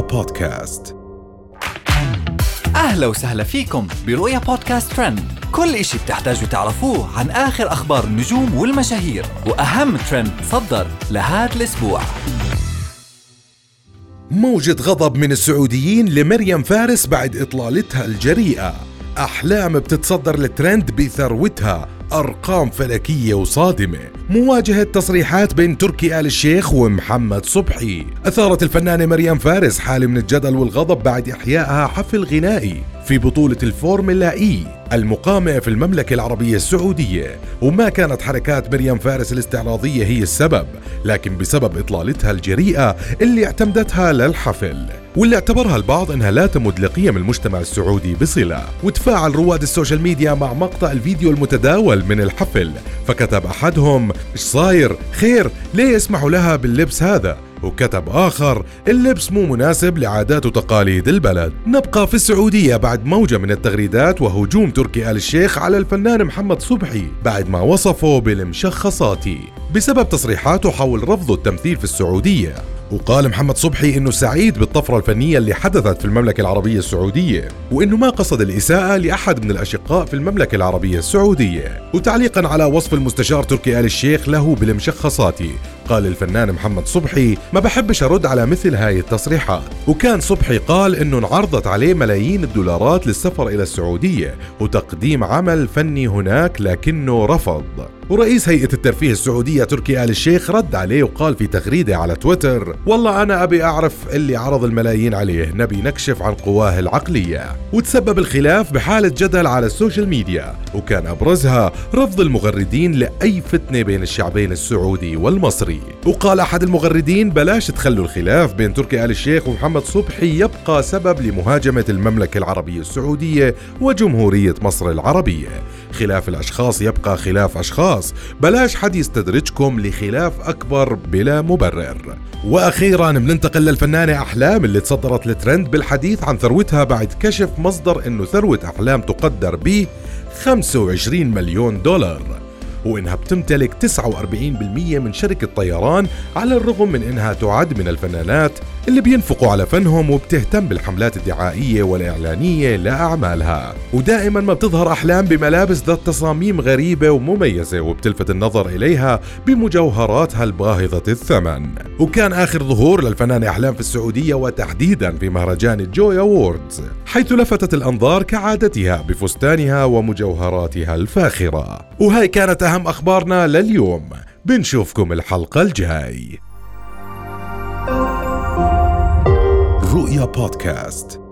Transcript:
بودكاست. أهلا وسهلا فيكم برؤيا بودكاست ترند. كل إشي بتحتاجوا تعرفوه عن آخر أخبار النجوم والمشاهير وأهم ترند صدر لهذا الأسبوع. موجة غضب من السعوديين لمريم فارس بعد إطلالتها الجريئة. أحلام بتتصدر الترند بثروتها أرقام فلكية وصادمة. مواجهة تصريحات بين تركي آل الشيخ ومحمد صبحي. أثارت الفنانة مريم فارس حالة من الجدل والغضب بعد إحيائها حفل غنائي في بطولة الفورمولا E المقامة في المملكة العربية السعودية. وما كانت حركات ميريام فارس الاستعراضية هي السبب لكن بسبب إطلالتها الجريئة اللي اعتمدتها للحفل. واللي اعتبرها البعض أنها لا تمت لقيم المجتمع السعودي بصلة. وتفاعل رواد السوشيال ميديا مع مقطع الفيديو المتداول من الحفل. فكتب أحدهم إيش صاير؟ خير ليه يسمحوا لها باللبس هذا؟ وكتب آخر اللبس مو مناسب لعادات وتقاليد البلد. نبقى في السعودية بعد موجة من التغريدات وهجوم تركي آل الشيخ على الفنان محمد صبحي بعد ما وصفه بالمشخصاتي بسبب تصريحاته حول رفضه التمثيل في السعودية. وقال محمد صبحي إنه سعيد بالطفرة الفنية اللي حدثت في المملكة العربية السعودية وإنه ما قصد الإساءة لأحد من الأشقاء في المملكة العربية السعودية. وتعليقا على وصف المستشار تركي آل الشيخ له بالمشخصات قال الفنان محمد صبحي ما بحبش أرد على مثل هاي التصريحات. وكان صبحي قال إنه انعرضت عليه ملايين الدولارات للسفر إلى السعودية وتقديم عمل فني هناك لكنه رفض. ورئيس هيئة الترفيه السعودية تركي آل الشيخ رد عليه وقال في تغريدة على تويتر والله أنا أبي أعرف اللي عرض الملايين عليه نبي نكشف عن قواه العقلية. وتسبب الخلاف بحالة جدل على السوشيال ميديا وكان أبرزها رفض المغردين لأي فتنة بين الشعبين السعودي والمصري. وقال أحد المغردين بلاش تخلوا الخلاف بين تركي آل الشيخ ومحمد صبحي يبقى سبب لمهاجمة المملكة العربية السعودية وجمهورية مصر العربية. خلاف الأشخاص يبقى خلاف أشخاص. بلاش حد يستدرجكم لخلاف أكبر بلا مبرر. وأخيرا بننتقل للفنانة أحلام اللي تصدرت الترند بالحديث عن ثروتها بعد كشف مصدر أنه ثروة أحلام تقدر ب 25 مليون دولار. وإنها بتمتلك 49% من شركة طيران على الرغم من إنها تعد من الفنانات اللي بينفقوا على فنهم وبتهتم بالحملات الدعائية والإعلانية لأعمالها. ودائما ما بتظهر أحلام بملابس ذات تصاميم غريبة ومميزة وبتلفت النظر إليها بمجوهراتها الباهظة الثمن. وكان آخر ظهور للفنانة أحلام في السعودية وتحديدا في مهرجان الجوي أووردز حيث لفتت الأنظار كعادتها بفستانها ومجوهراتها الفاخرة. وهاي كانت أهم أخبارنا لليوم. بنشوفكم الحلقة الجاي. رؤيا بودكاست.